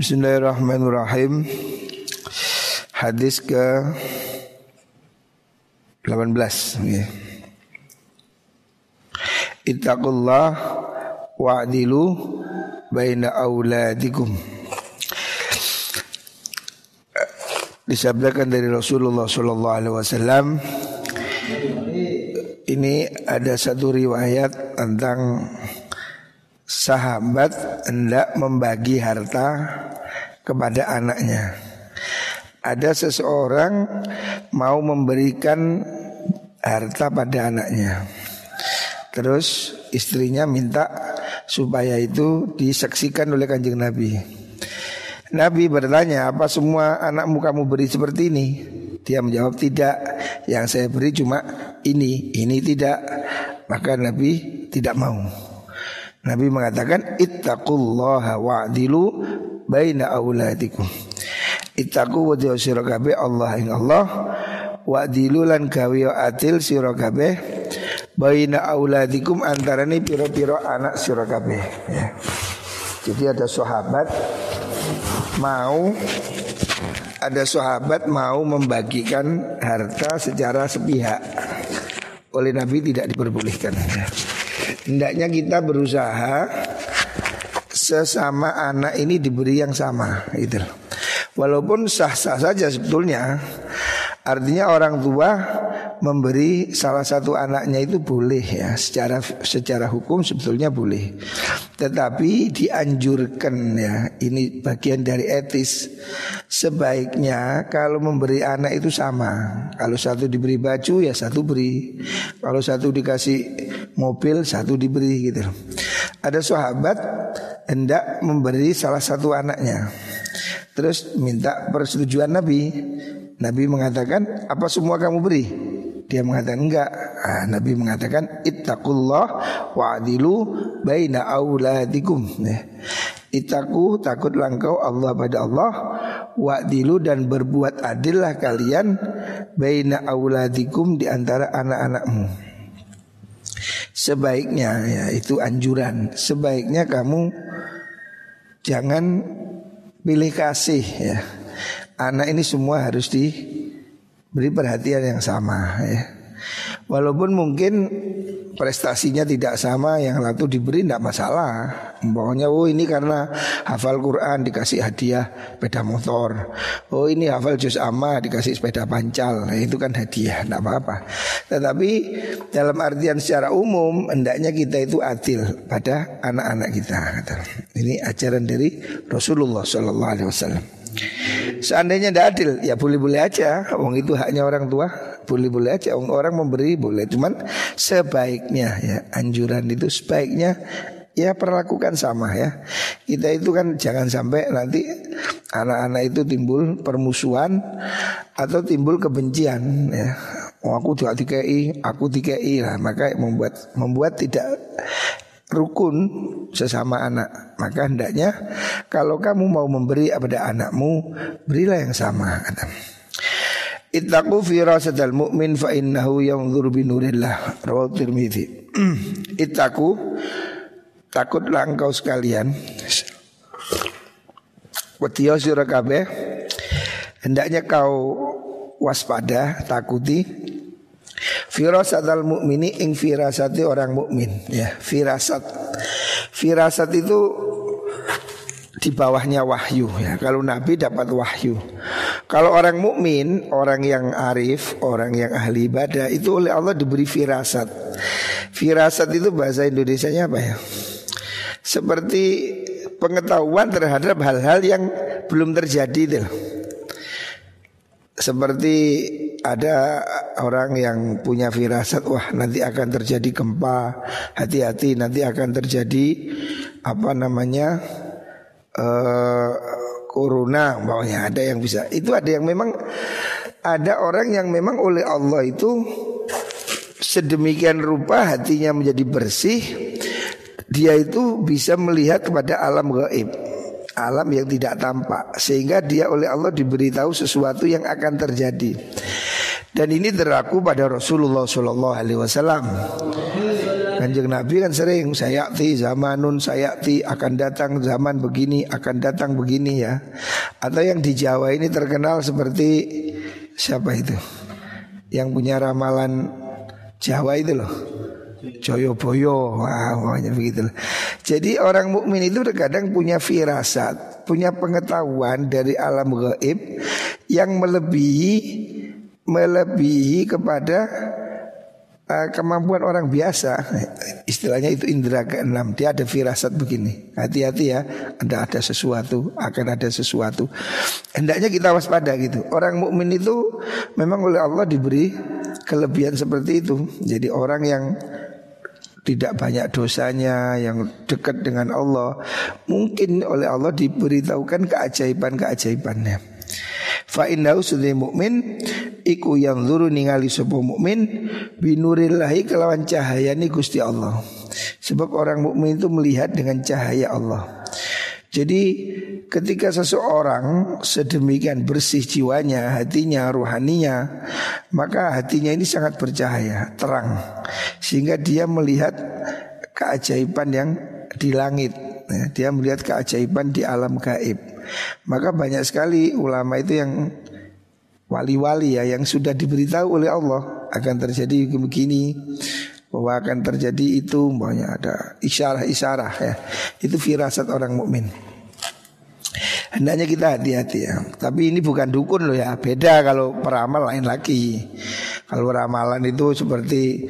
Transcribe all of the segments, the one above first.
Bismillahirrahmanirrahim Hadis ke 18 okay. Ittaqullah wa'dilu baina auladikum Disabdakan dari Rasulullah sallallahu alaihi wasallam ini ada satu riwayat tentang sahabat hendak membagi harta kepada anaknya. Ada seseorang mau memberikan harta pada anaknya. Terus istrinya minta supaya itu disaksikan oleh kanjeng Nabi. Nabi bertanya, apa semua anakmu kamu beri seperti ini? Dia menjawab tidak. Yang saya beri cuma ini, ini tidak. Maka Nabi tidak mau. Nabi mengatakan ittaqullaha wa'dilu baina auladikum. Ittaqu wa sira kabeh Allah ing Allah wa'dilu lan gawe adil sira kabeh baina auladikum antarane pira-pira anak sira kabeh ya. Jadi ada sahabat mau ada sahabat mau membagikan harta secara sepihak oleh Nabi tidak diperbolehkan. Hendaknya kita berusaha sesama anak ini diberi yang sama gitu. Walaupun sah-sah saja sebetulnya Artinya orang tua memberi salah satu anaknya itu boleh ya secara secara hukum sebetulnya boleh. Tetapi dianjurkan ya ini bagian dari etis. Sebaiknya kalau memberi anak itu sama. Kalau satu diberi baju ya satu beri. Kalau satu dikasih mobil satu diberi gitu. Ada sahabat hendak memberi salah satu anaknya. Terus minta persetujuan Nabi Nabi mengatakan apa semua kamu beri? Dia mengatakan enggak. Nah, Nabi mengatakan ittaqullah wa'dilu baina auladikum. Ya. Itaku takut langkau Allah pada Allah Wa'dilu dan berbuat adillah kalian Baina auladikum di antara anak-anakmu Sebaiknya ya itu anjuran Sebaiknya kamu Jangan pilih kasih ya anak ini semua harus diberi perhatian yang sama ya. Walaupun mungkin prestasinya tidak sama yang satu diberi tidak masalah. Pokoknya oh ini karena hafal Quran dikasih hadiah sepeda motor. Oh ini hafal juz amma dikasih sepeda pancal. Nah, itu kan hadiah, tidak apa-apa. Tetapi dalam artian secara umum hendaknya kita itu adil pada anak-anak kita. Ini ajaran dari Rasulullah Shallallahu Alaihi Wasallam. Seandainya tidak adil, ya boleh-boleh aja. Wong itu haknya orang tua, boleh-boleh aja. Wong orang memberi boleh, cuman sebaiknya ya anjuran itu sebaiknya ya perlakukan sama ya. Kita itu kan jangan sampai nanti anak-anak itu timbul permusuhan atau timbul kebencian ya. Oh, aku juga DKI, aku DKI lah, maka membuat membuat tidak rukun sesama anak. Maka hendaknya kalau kamu mau memberi kepada anakmu, berilah yang sama. Ittaqu firasatal mu'min fa innahu yanzur bi nurillah. Rawahu Tirmizi. Ittaqu takutlah engkau sekalian. Watiyo sira kabeh hendaknya kau waspada, takuti Firasat al mukmini ing firasati orang mukmin ya firasat. Firasat itu di bawahnya wahyu ya. Kalau nabi dapat wahyu. Kalau orang mukmin orang yang arif orang yang ahli ibadah itu oleh Allah diberi firasat. Firasat itu bahasa Indonesia-nya apa ya? Seperti pengetahuan terhadap hal-hal yang belum terjadi itu seperti ada orang yang punya firasat wah nanti akan terjadi gempa. Hati-hati nanti akan terjadi apa namanya uh, corona bawahnya ada yang bisa. Itu ada yang memang ada orang yang memang oleh Allah itu sedemikian rupa hatinya menjadi bersih dia itu bisa melihat kepada alam gaib alam yang tidak tampak. Sehingga dia oleh Allah diberitahu sesuatu yang akan terjadi. Dan ini berlaku pada Rasulullah Shallallahu Alaihi Wasallam. Kanjeng Nabi kan sering sayati zamanun sayati akan datang zaman begini akan datang begini ya. Atau yang di Jawa ini terkenal seperti siapa itu? Yang punya ramalan Jawa itu loh. Joyoboyo, wah pokoknya begitu. Jadi orang mukmin itu terkadang punya firasat, punya pengetahuan dari alam gaib yang melebihi melebihi kepada uh, kemampuan orang biasa. Istilahnya itu indera keenam. Dia ada firasat begini. Hati-hati ya ada ada sesuatu akan ada sesuatu. Hendaknya kita waspada gitu. Orang mukmin itu memang oleh Allah diberi kelebihan seperti itu. Jadi orang yang tidak banyak dosanya yang dekat dengan Allah mungkin oleh Allah diberitahukan keajaiban-keajaibannya Fa innahu sudhi mukmin iku yang zuru ningali sapa mukmin binurillahi kelawan cahaya ni Gusti Allah. Sebab orang mukmin itu melihat dengan cahaya Allah. Jadi ketika seseorang sedemikian bersih jiwanya, hatinya, ruhaninya, maka hatinya ini sangat bercahaya, terang. Sehingga dia melihat keajaiban yang di langit. Ya, dia melihat keajaiban di alam gaib. Maka banyak sekali ulama itu yang wali-wali ya yang sudah diberitahu oleh Allah akan terjadi begini bahwa akan terjadi itu banyak ada isyarah-isyarah ya. Itu firasat orang mukmin. Hendaknya kita hati-hati ya. Tapi ini bukan dukun loh ya. Beda kalau peramal lain lagi. Kalau ramalan itu seperti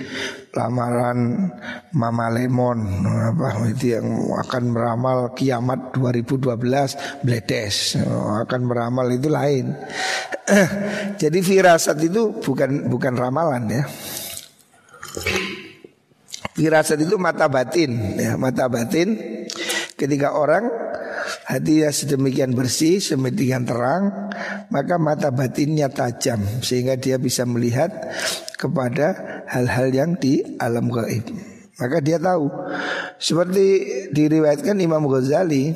lamaran Mama Lemon apa itu yang akan meramal kiamat 2012 bledes akan meramal itu lain. Jadi firasat itu bukan bukan ramalan ya. Firasat itu mata batin ya, mata batin ketika orang hatinya sedemikian bersih, sedemikian terang, maka mata batinnya tajam sehingga dia bisa melihat kepada hal-hal yang di alam gaib. Maka dia tahu seperti diriwayatkan Imam Ghazali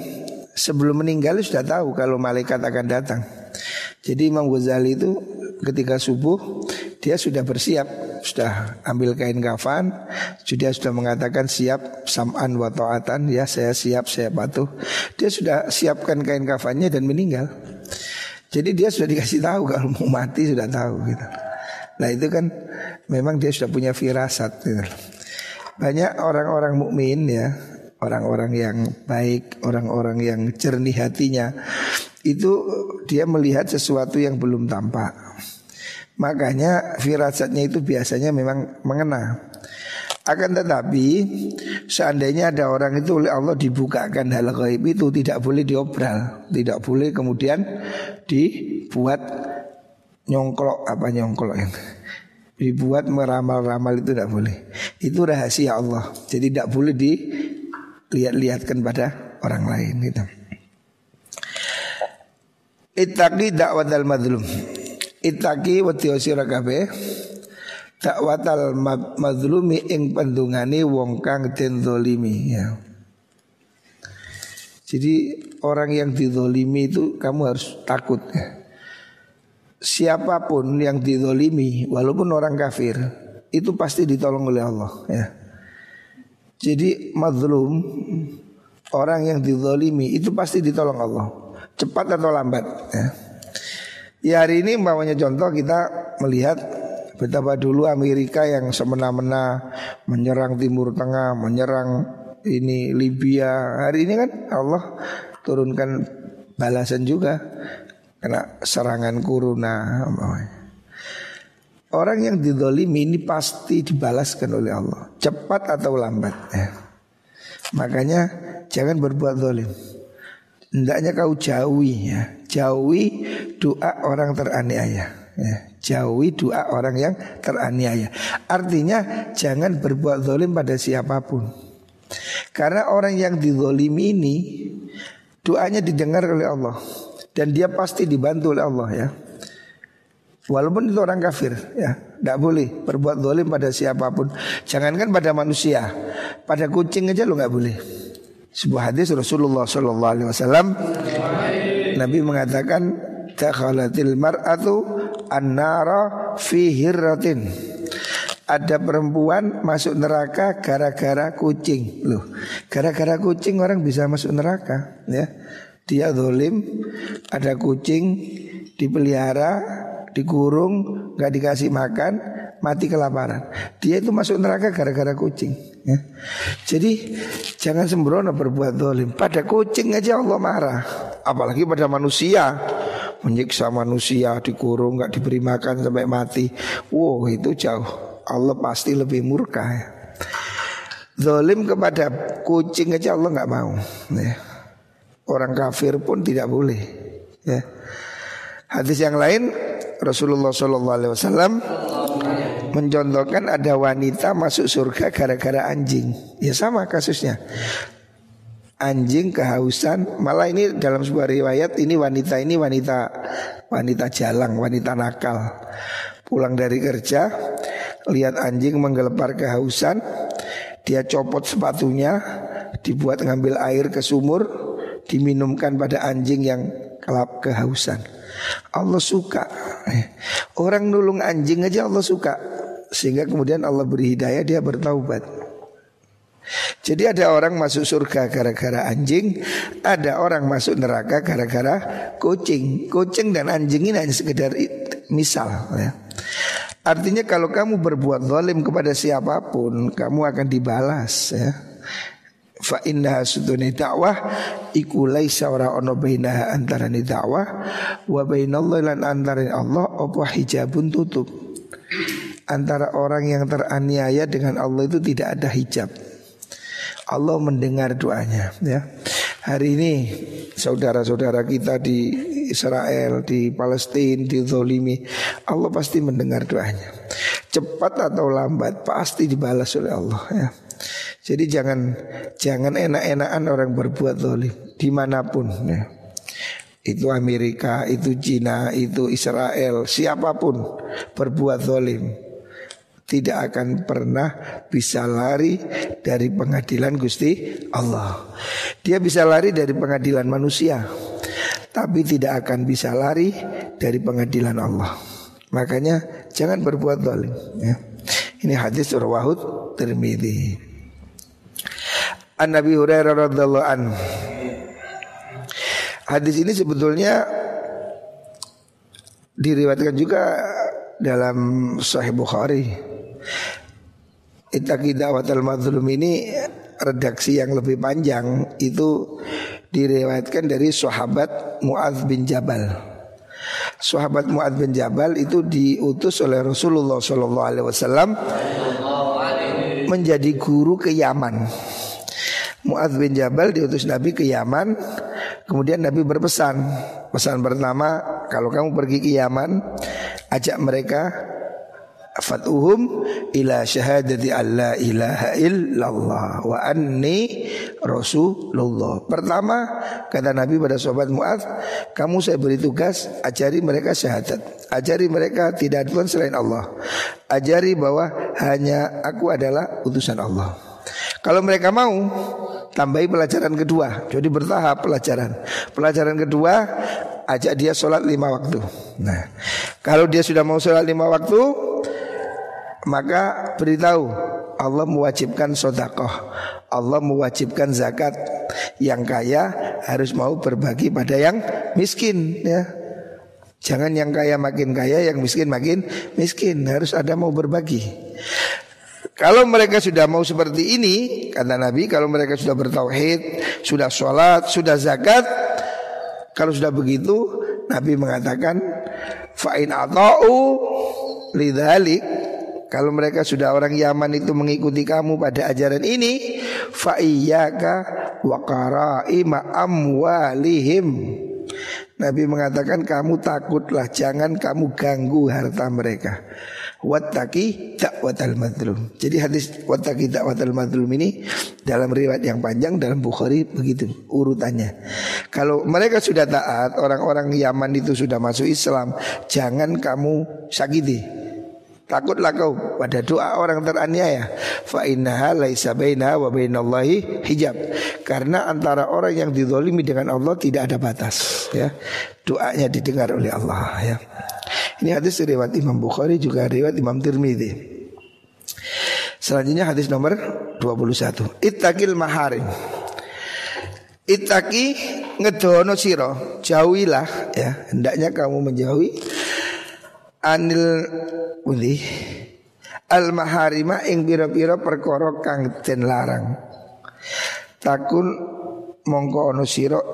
sebelum meninggal sudah tahu kalau malaikat akan datang. Jadi Imam Ghazali itu ketika subuh dia sudah bersiap sudah ambil kain kafan, sudah sudah mengatakan siap sam'an wa ta'atan, ya saya siap, saya patuh. Dia sudah siapkan kain kafannya dan meninggal. Jadi dia sudah dikasih tahu kalau mau mati sudah tahu gitu. Nah itu kan memang dia sudah punya firasat gitu. Banyak orang-orang mukmin ya, orang-orang yang baik, orang-orang yang jernih hatinya itu dia melihat sesuatu yang belum tampak. Makanya firasatnya itu biasanya memang mengena. Akan tetapi seandainya ada orang itu oleh Allah dibukakan hal gaib itu tidak boleh diobral, tidak boleh kemudian dibuat nyongklok apa nyongklok yang dibuat meramal-ramal itu tidak boleh. Itu rahasia Allah. Jadi tidak boleh dilihat-lihatkan pada orang lain gitu. Ittaqi da'watal madlum. Itaki wedi sira kabeh dakwatal mazlumi ing pendungane wong kang den ya. Jadi orang yang dizolimi itu kamu harus takut ya. Siapa pun yang dizolimi walaupun orang kafir itu pasti ditolong oleh Allah ya. Jadi mazlum orang yang dizolimi itu pasti ditolong Allah cepat atau lambat ya. Ya hari ini umpamanya contoh kita melihat betapa dulu Amerika yang semena-mena menyerang Timur Tengah, menyerang ini Libya. Hari ini kan Allah turunkan balasan juga kena serangan corona. Orang yang didolimi ini pasti dibalaskan oleh Allah Cepat atau lambat ya. Makanya jangan berbuat dolim Hendaknya kau jauhi ya Jauhi doa orang teraniaya ya. Jauhi doa orang yang teraniaya Artinya jangan berbuat zalim pada siapa pun Karena orang yang dizolimi ini Doanya didengar oleh Allah Dan dia pasti dibantu oleh Allah ya. Walaupun itu orang kafir ya. Tidak boleh berbuat zalim pada siapa pun. Jangankan pada manusia. Pada kucing aja lo nggak boleh. Sebuah hadis Rasulullah Shallallahu Alaihi Wasallam Nabi mengatakan takhalatil mar'atu an-nara fi hirratin. Ada perempuan masuk neraka gara-gara kucing. Loh, gara-gara kucing orang bisa masuk neraka, ya. Dia dolim, ada kucing dipelihara, dikurung, nggak dikasih makan, mati kelaparan. Dia itu masuk neraka gara-gara kucing. Ya. Jadi jangan sembrono berbuat dolim. Pada kucing aja Allah marah, apalagi pada manusia menyiksa manusia dikurung nggak diberi makan sampai mati. Wow itu jauh. Allah pasti lebih murka ya. Zolim kepada kucing aja Allah nggak mau ya. Orang kafir pun tidak boleh ya. Hadis yang lain Rasulullah SAW mencontohkan ada wanita masuk surga gara-gara anjing. Ya sama kasusnya. Anjing kehausan, malah ini dalam sebuah riwayat ini wanita ini wanita wanita jalang, wanita nakal. Pulang dari kerja, lihat anjing menggelepar kehausan, dia copot sepatunya, dibuat ngambil air ke sumur, diminumkan pada anjing yang kelap kehausan. Allah suka. Orang nulung anjing aja Allah suka. Sehingga kemudian Allah beri hidayah dia bertaubat. Jadi ada orang masuk surga gara-gara anjing, ada orang masuk neraka gara-gara kucing. Kucing dan anjing ini hanya sekedar misal ya. Artinya kalau kamu berbuat zalim kepada siapa pun, kamu akan dibalas ya. Fa inna suduni dakwah iku laisa ora ono bainaha antara ni dakwah wa bainallahi lan antara Allah apa hijabun tutup. Antara orang yang teraniaya dengan Allah itu tidak ada hijab. Allah mendengar doanya ya. Hari ini saudara-saudara kita di Israel, di Palestina, di Zolimi Allah pasti mendengar doanya Cepat atau lambat pasti dibalas oleh Allah ya. Jadi jangan jangan enak-enakan orang berbuat zolim di mana pun ya. Itu Amerika, itu Cina, itu Israel, siapa pun berbuat zolim tidak akan pernah bisa lari dari pengadilan Gusti Allah. Dia bisa lari dari pengadilan manusia, tapi tidak akan bisa lari dari pengadilan Allah. Makanya jangan berbuat zalim ya. Ini hadis Rawahud Tirmidzi. An Nabi Hurairah radhiyallahu an. Hadis ini sebetulnya diriwayatkan juga dalam Sahih Bukhari. Itaqi da'watal mazlum ini redaksi yang lebih panjang itu diriwayatkan dari sahabat Muadz bin Jabal. Sahabat Muadz bin Jabal itu diutus oleh Rasulullah Wasallam menjadi guru ke Yaman. Muadz bin Jabal diutus Nabi ke Yaman Kemudian Nabi berpesan Pesan pertama Kalau kamu pergi ke Yaman Ajak mereka fatuhum ila syahadati alla ilaha illallah wa anni rasulullah. Pertama kata Nabi pada sahabat Muaz, kamu saya beri tugas ajari mereka syahadat. Ajari mereka tidak ada Tuhan selain Allah. Ajari bahwa hanya aku adalah utusan Allah. Kalau mereka mau tambahi pelajaran kedua. Jadi bertahap pelajaran. Pelajaran kedua ajak dia sholat lima waktu. Nah, kalau dia sudah mau sholat lima waktu, maka beritahu Allah mewajibkan sodakoh Allah mewajibkan zakat Yang kaya harus mau berbagi pada yang miskin ya Jangan yang kaya makin kaya Yang miskin makin miskin Harus ada mau berbagi Kalau mereka sudah mau seperti ini Kata Nabi Kalau mereka sudah bertauhid Sudah sholat, sudah zakat Kalau sudah begitu Nabi mengatakan Fa'in ata'u Lidhalik kalau mereka sudah orang Yaman itu mengikuti kamu pada ajaran ini, fa iyyaka wa qaraima amwalihim. Nabi mengatakan kamu takutlah jangan kamu ganggu harta mereka. Wattaki dakwatal madlum. Jadi hadis wattaki dakwatal madlum ini dalam riwayat yang panjang dalam Bukhari begitu urutannya. Kalau mereka sudah taat, orang-orang Yaman itu sudah masuk Islam, jangan kamu sakiti. Takutlah kau pada doa orang teraniaya. Fa innaha laisa bainaha wa bainallahi hijab. Karena antara orang yang dizalimi dengan Allah tidak ada batas, ya. Doanya didengar oleh Allah, ya. Ini hadis riwayat Imam Bukhari juga riwayat Imam Tirmidzi. Selanjutnya hadis nomor 21. Ittaqil maharim. Ittaqi ngedono siro jauhilah ya hendaknya kamu menjauhi anil uli al maharima ing pira-pira perkara kang den larang takun mongko ono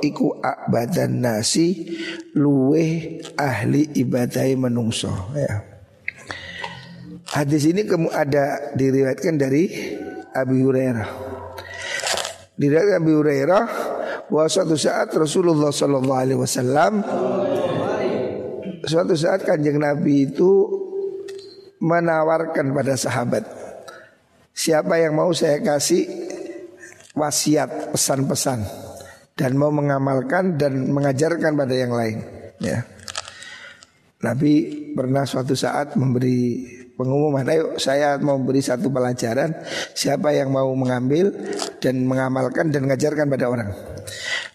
iku abadan nasi luwe ahli ibadai menungso ya Hadis ini kamu ada diriwayatkan dari Abi Hurairah. Diriwayatkan Abi Hurairah bahwa suatu saat Rasulullah Shallallahu Alaihi Wasallam suatu saat kanjeng Nabi itu menawarkan pada sahabat siapa yang mau saya kasih wasiat pesan-pesan dan mau mengamalkan dan mengajarkan pada yang lain ya. Nabi pernah suatu saat memberi pengumuman ayo saya mau beri satu pelajaran siapa yang mau mengambil dan mengamalkan dan mengajarkan pada orang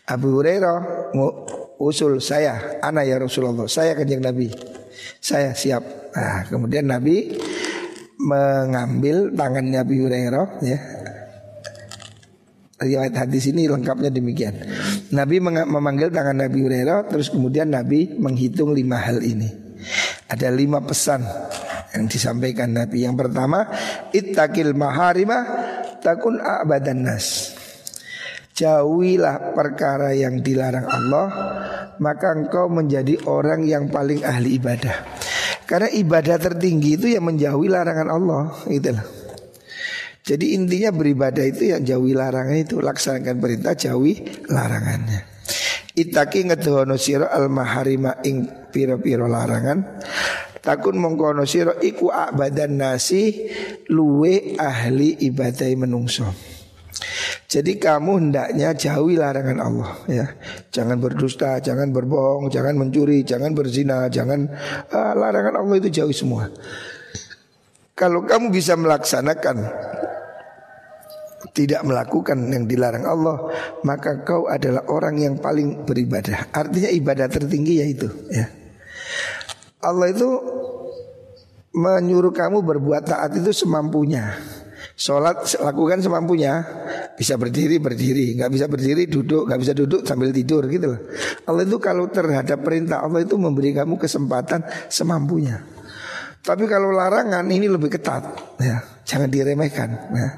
Abu Hurairah usul saya anak ya Rasulullah saya kanjeng Nabi saya siap nah kemudian Nabi mengambil tangannya Abu Hurairah ya riwayat hadis ini lengkapnya demikian. Nabi memanggil tangan Nabi Hurairah terus kemudian Nabi menghitung lima hal ini. Ada lima pesan yang disampaikan Nabi. Yang pertama, ittaqil maharimah takun abadan nas. Jauhilah perkara yang dilarang Allah, maka engkau menjadi orang yang paling ahli ibadah. Karena ibadah tertinggi itu yang menjauhi larangan Allah, itulah. Jadi intinya beribadah itu yang jauhi larangan itu laksanakan perintah jauhi larangannya. Itaki ngedono sira al maharima ing piro-piro larangan Takun mongkono siro iku abadan nasi luwe ahli ibadai menungso. Jadi kamu hendaknya jauhi larangan Allah ya. Jangan berdusta, jangan berbohong, jangan mencuri, jangan berzina, jangan ah, larangan Allah itu jauhi semua. Kalau kamu bisa melaksanakan tidak melakukan yang dilarang Allah, maka kau adalah orang yang paling beribadah. Artinya ibadah tertinggi yaitu ya. Allah itu menyuruh kamu berbuat taat itu semampunya. Sholat lakukan semampunya Bisa berdiri berdiri. Gak bisa berdiri duduk. Gak bisa duduk sambil tidur gitu loh. Allah itu kalau terhadap perintah Allah itu memberi kamu kesempatan semampunya. Tapi kalau larangan ini lebih ketat ya. Jangan diremehkan ya.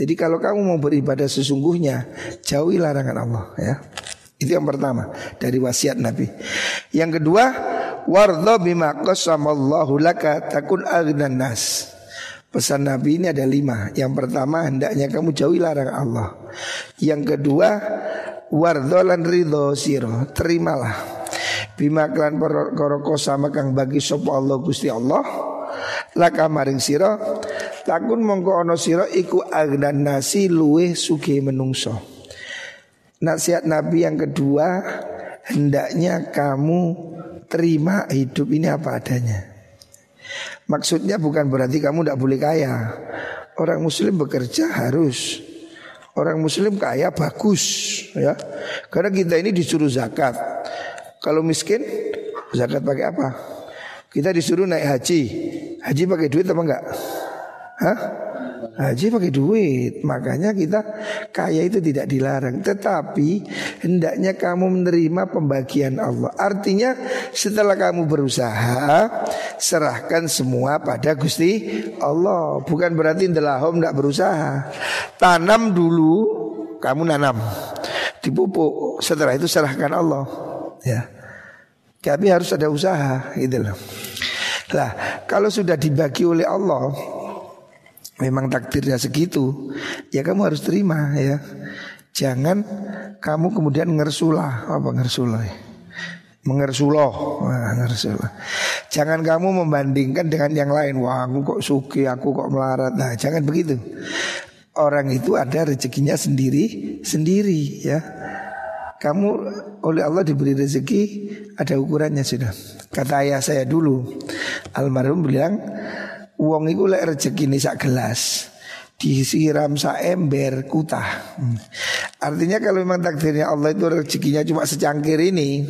Jadi kalau kamu mau beribadah sesungguhnya Jauhi larangan Allah ya. Itu yang pertama Dari wasiat Nabi. Yang kedua Wardo bima qasamallahu laka takun aghnan nas. Pesan Nabi ini ada lima. Yang pertama hendaknya kamu jauhi larang Allah. Yang kedua Wardolan ridho siro Terimalah. Bima klan koroko sama kang bagi sopo Allah Gusti Allah. Laka maring siro Takun mongko ono siro Iku agnan nasi luwe suge menungso. Nasihat Nabi yang kedua Hendaknya kamu terima hidup ini apa adanya. Maksudnya bukan berarti kamu tidak boleh kaya. Orang muslim bekerja harus Orang muslim kaya bagus ya. Karena kita ini disuruh zakat. Kalau miskin zakat pakai apa? Kita disuruh naik haji. Haji pakai duit apa enggak? Hah? Haji pakai duit Makanya kita kaya itu tidak dilarang. Tetapi hendaknya kamu menerima pembagian Allah. Artinya setelah kamu berusaha Serahkan semua pada Gusti Allah. Bukan berarti ndelahom tidak berusaha. Tanam dulu Kamu nanam. Dipupuk Setelah itu serahkan Allah. Ya. Tapi harus ada usaha gitu loh. Lah kalau sudah dibagi oleh Allah memang takdirnya segitu, ya kamu harus terima ya. Jangan kamu kemudian ngersulah apa ngersulah? Ya? Mengersuloh, ngersulah. Jangan kamu membandingkan dengan yang lain. Wah, aku kok suki, aku kok melarat. Nah, jangan begitu. Orang itu ada rezekinya sendiri sendiri ya. Kamu oleh Allah diberi rezeki ada ukurannya sudah. Kata ayah saya dulu, almarhum bilang Uang itu lek ini sak gelas disiram sak ember kutah. Hmm. Artinya kalau memang takdirnya Allah itu rezekinya cuma secangkir ini,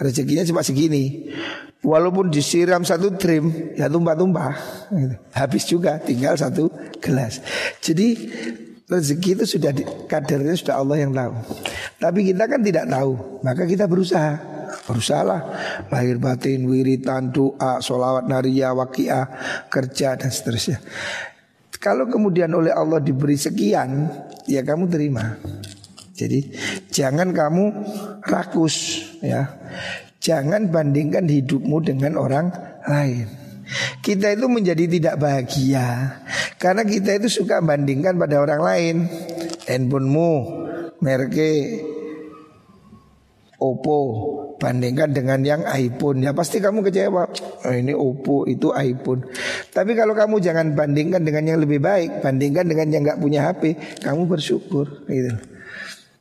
rezekinya cuma segini. Walaupun disiram satu trim ya tumpah-tumpah, gitu. habis juga tinggal satu gelas. Jadi rezeki itu sudah kadarnya sudah Allah yang tahu. Tapi kita kan tidak tahu, maka kita berusaha. Berusahalah lahir batin, wiritan, doa, solawat, naria, wakia, kerja dan seterusnya. Kalau kemudian oleh Allah diberi sekian, ya kamu terima. Jadi jangan kamu rakus ya. Jangan bandingkan hidupmu dengan orang lain. Kita itu menjadi tidak bahagia karena kita itu suka bandingkan pada orang lain. Handphonemu merke Oppo bandingkan dengan yang iPhone ya pasti kamu kecewa. Oh, ini Oppo itu iPhone. Tapi kalau kamu jangan bandingkan dengan yang lebih baik, bandingkan dengan yang nggak punya HP, kamu bersyukur gitu.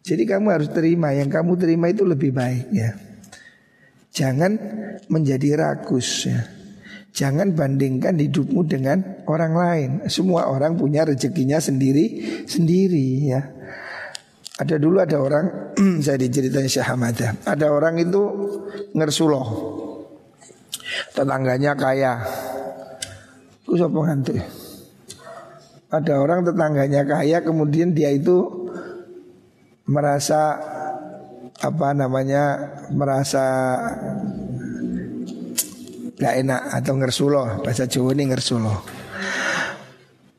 Jadi kamu harus terima yang kamu terima itu lebih baik ya. Jangan menjadi rakus ya. Jangan bandingkan hidupmu dengan orang lain. Semua orang punya rezekinya sendiri sendiri ya. Ada dulu ada orang saya diceritain Syekh Hamadah. Ada orang itu ngersuloh. Tetangganya kaya. Itu siapa ngantuk? Ada orang tetangganya kaya kemudian dia itu merasa apa namanya merasa gak enak atau ngersuloh bahasa Jawa ini ngersuloh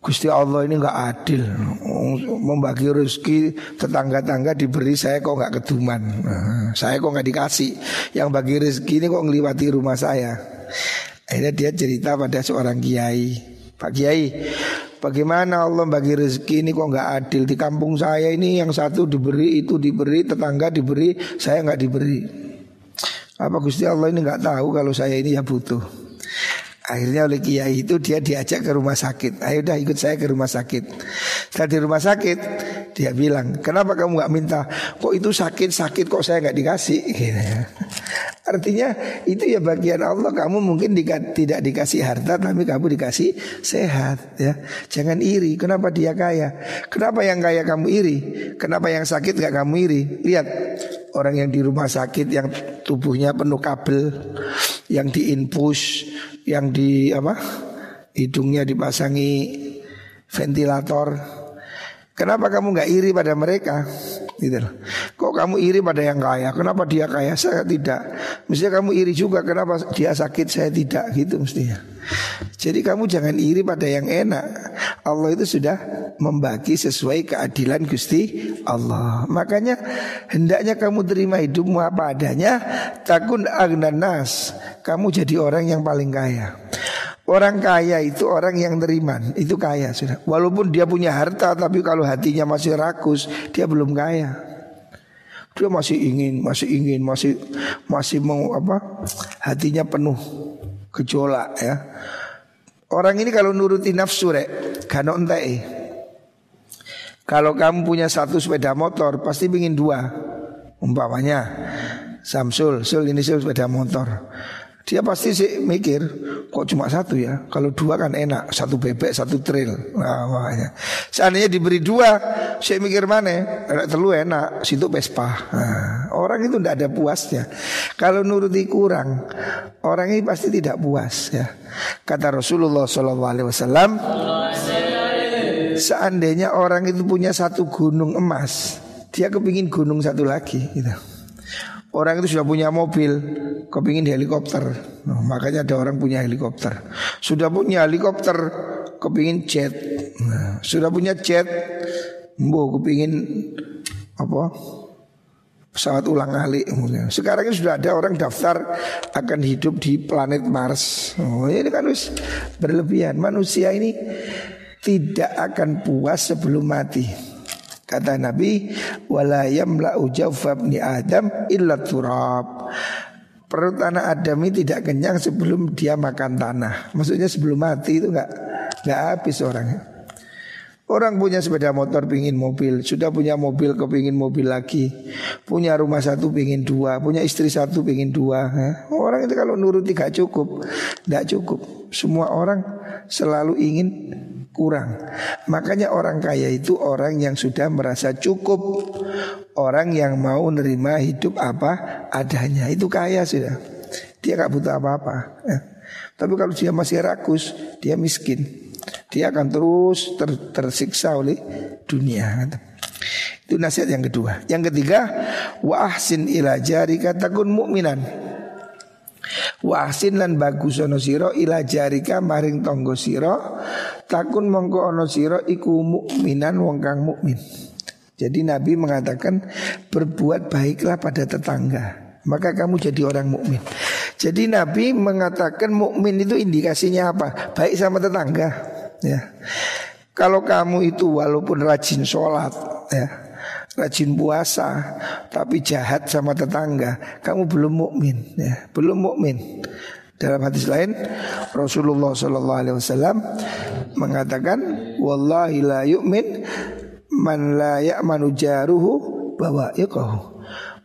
Gusti Allah ini nggak adil. Membagi rezeki tetangga-tangga diberi saya kok nggak keduman. Nah, saya kok nggak dikasih. Yang bagi rezeki ini kok ngelewati rumah saya. Akhirnya dia cerita pada seorang kiai. Pak Kiai Bagaimana Allah bagi rezeki ini kok nggak adil? Di kampung saya ini yang satu diberi itu diberi tetangga diberi saya nggak diberi. Apa Gusti Allah ini nggak tahu kalau saya ini ya butuh. Akhirnya oleh kiai itu dia diajak ke rumah sakit. Ayo udah ikut saya ke rumah sakit. Setelah di rumah sakit dia bilang, kenapa kamu nggak minta? Kok itu sakit sakit kok saya nggak dikasih? Gitu ya. Artinya itu ya bagian Allah. Kamu mungkin di, tidak dikasih harta, tapi kamu dikasih sehat. Ya, jangan iri. Kenapa dia kaya? Kenapa yang kaya kamu iri? Kenapa yang sakit nggak kamu iri? Lihat orang yang di rumah sakit yang tubuhnya penuh kabel, yang diinfus, yang di apa? Hidungnya dipasangi ventilator. Kenapa kamu nggak iri pada mereka? Gitu Kok kamu iri pada yang kaya? Kenapa dia kaya saya tidak? Mestinya kamu iri juga kenapa dia sakit saya tidak gitu mestinya. Jadi kamu jangan iri pada yang enak. Allah itu sudah membagi sesuai keadilan Gusti Allah. Makanya hendaknya kamu terima hidupmu apa adanya. Takun agnanas. Kamu jadi orang yang paling kaya. Orang kaya itu orang yang teriman Itu kaya sudah. Walaupun dia punya harta Tapi kalau hatinya masih rakus Dia belum kaya. Dia masih ingin Masih ingin Masih masih mau apa Hatinya penuh Gejolak ya. Orang ini kalau nuruti nafsu rek Gano entai Kalau kamu punya satu sepeda motor Pasti ingin dua. Umpamanya Samsul Sul ini sul sepeda motor dia pasti sih mikir kok cuma satu ya. Kalau dua kan enak, satu bebek, satu trail. Nah, makanya. Seandainya diberi dua, saya mikir mana? Enak telu enak, situ Vespa. Nah, orang itu tidak ada puasnya. Kalau nuruti kurang, orang ini pasti tidak puas ya. Kata Rasulullah SAW, seandainya orang itu punya satu gunung emas, dia kepingin gunung satu lagi gitu. Orang itu sudah punya mobil, kepingin helikopter. Nah, makanya ada orang punya helikopter. Sudah punya helikopter, kepingin jet. Nah, sudah punya jet, bu kepingin apa? Pesawat ulang alik. Sekarang ini sudah ada orang daftar akan hidup di planet Mars. Oh, ini kan harus berlebihan. Manusia ini tidak akan puas sebelum mati. Kata Nabi, wala yamla'u jawfabni Adam illa turab. Perut anak Adam ini tidak kenyang sebelum dia makan tanah. Maksudnya sebelum mati itu nggak nggak habis orang. Orang punya sepeda motor pingin mobil Sudah punya mobil kepingin mobil lagi Punya rumah satu pingin dua Punya istri satu pingin dua Orang itu kalau nuruti gak cukup Gak cukup Semua orang selalu ingin kurang. Makanya orang kaya itu orang yang sudah merasa cukup. Orang yang mau nerima hidup apa adanya. Itu kaya sudah. Dia gak butuh apa-apa. Ya. Tapi kalau dia masih rakus, dia miskin. Dia akan terus ter tersiksa oleh dunia. Itu nasihat yang kedua. Yang ketiga, wa ahsin ila jarika takun mukminan. Wa ahsin lan bagus ono sira ila jarika maring tonggo sira takun mongko ono sira iku mukminan wong kang mukmin. Jadi Nabi mengatakan berbuat baiklah pada tetangga, maka kamu jadi orang mukmin. Jadi Nabi mengatakan mukmin itu indikasinya apa? Baik sama tetangga, ya. Kalau kamu itu walaupun rajin sholat, ya, rajin puasa, tapi jahat sama tetangga, kamu belum mukmin, ya, belum mukmin. Dalam hadis lain Rasulullah Shallallahu Alaihi Wasallam mengatakan, Wallahi la yu'min man la ya'manu jaruhu bawa.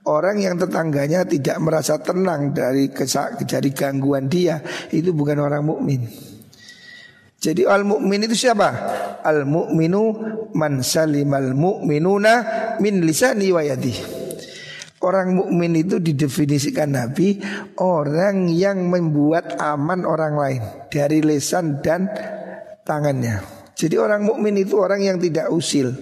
Orang yang tetangganya tidak merasa tenang dari kesak, dari gangguan dia itu bukan orang mukmin. Jadi al mukmin itu siapa? Al mukminu man salimal mukminuna min lisani wa yadi. Orang mukmin itu didefinisikan Nabi orang yang membuat aman orang lain dari lesan dan tangannya. Jadi orang mukmin itu orang yang tidak usil.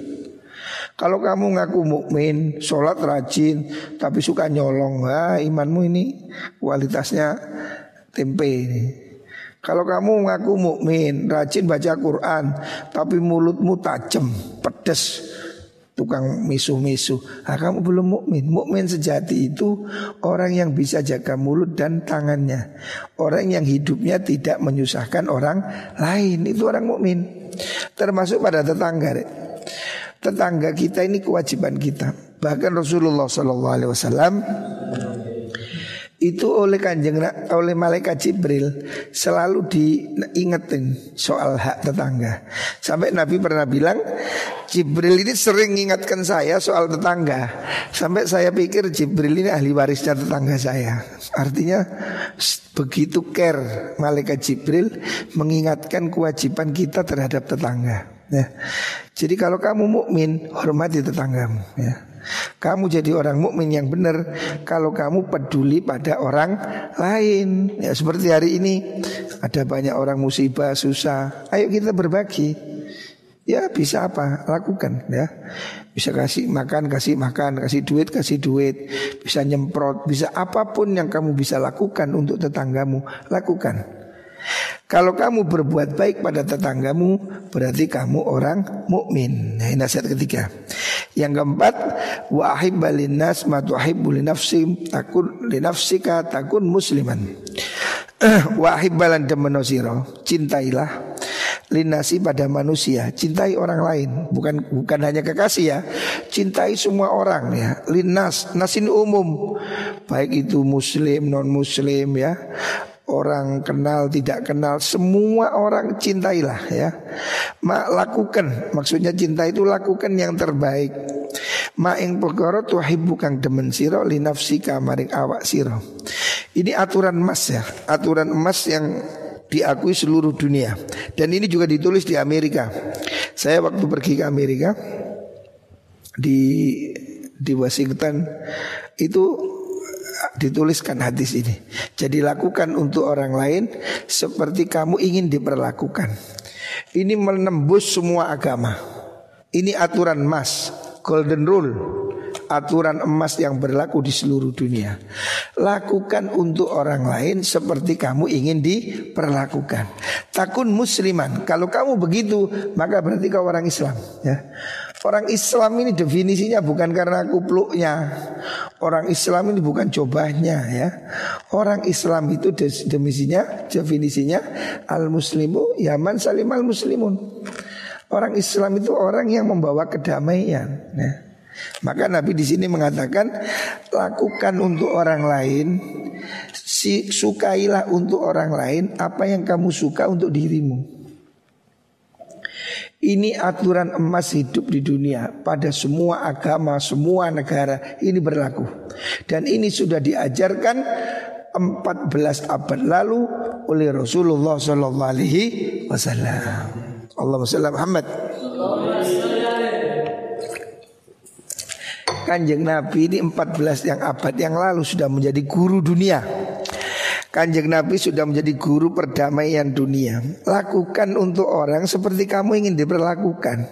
Kalau kamu ngaku mukmin, sholat rajin, tapi suka nyolong, wah imanmu ini kualitasnya tempe ini. Kalau kamu ngaku mukmin, rajin baca Quran, tapi mulutmu tajam, pedes, tukang misuh-misuh. Nah, kamu belum mukmin. Mukmin sejati itu orang yang bisa jaga mulut dan tangannya. Orang yang hidupnya tidak menyusahkan orang lain. Itu orang mukmin. Termasuk pada tetangga. Tetangga kita ini kewajiban kita. Bahkan Rasulullah Shallallahu Alaihi Wasallam itu oleh kanjeng oleh malaikat Jibril selalu diingetin soal hak tetangga. Sampai Nabi pernah bilang Jibril ini sering mengingatkan saya soal tetangga. Sampai saya pikir Jibril ini ahli warisnya tetangga saya. Artinya begitu care malaikat Jibril mengingatkan kewajiban kita terhadap tetangga. Ya. Jadi kalau kamu mukmin hormati tetanggamu. Ya. Kamu jadi orang mukmin yang benar kalau kamu peduli pada orang lain. Ya seperti hari ini ada banyak orang musibah, susah. Ayo kita berbagi. Ya bisa apa? Lakukan ya. Bisa kasih makan, kasih makan, kasih duit, kasih duit. Bisa nyemprot, bisa apa pun yang kamu bisa lakukan untuk tetanggamu, lakukan. Kalau kamu berbuat baik pada tetanggamu berarti kamu orang mukmin. Nah, nasihat ketiga. Yang keempat, wa ahibbalin nas ma tuhibbu li nafsi takun li nafsika takun musliman. wa ahibbalan demenosiro, cintailah linasi pada manusia, cintai orang lain, bukan bukan hanya kekasih ya, cintai semua orang ya, linas nasin umum, baik itu muslim non muslim ya, orang kenal tidak kenal semua orang cintailah ya. Ma lakukan. Maksudnya cinta itu lakukan yang terbaik. Ma ing perkara tuhibbu kang demen sira li nafsika maring awak sira. Ini aturan emas ya. Aturan emas yang diakui seluruh dunia. Dan ini juga ditulis di Amerika. Saya waktu pergi ke Amerika di di Washington itu dituliskan hadis ini. Jadi lakukan untuk orang lain seperti kamu ingin diperlakukan. Ini menembus semua agama. Ini aturan emas, golden rule. Aturan emas yang berlaku di seluruh dunia. Lakukan untuk orang lain seperti kamu ingin diperlakukan. Takun musliman. Kalau kamu begitu, maka berarti kau orang Islam. Ya. Orang Islam ini definisinya bukan karena kupluknya. Orang Islam ini bukan cobanya ya. Orang Islam itu definisinya Definisinya Al-Muslimu Yaman salim al-Muslimun Orang Islam itu orang yang membawa kedamaian ya. Maka Nabi di sini mengatakan Lakukan untuk orang lain si, Sukailah untuk orang lain Apa yang kamu suka untuk dirimu ini aturan emas hidup di dunia pada semua agama, semua negara ini berlaku. Dan ini sudah diajarkan 14 abad lalu oleh Rasulullah sallallahu alaihi wasallam. Allahumma shalli Muhammad. Kanjeng Nabi ini 14 yang abad yang lalu sudah menjadi guru dunia. Kanjeng Nabi sudah menjadi guru perdamaian dunia. Lakukan untuk orang seperti kamu ingin diperlakukan.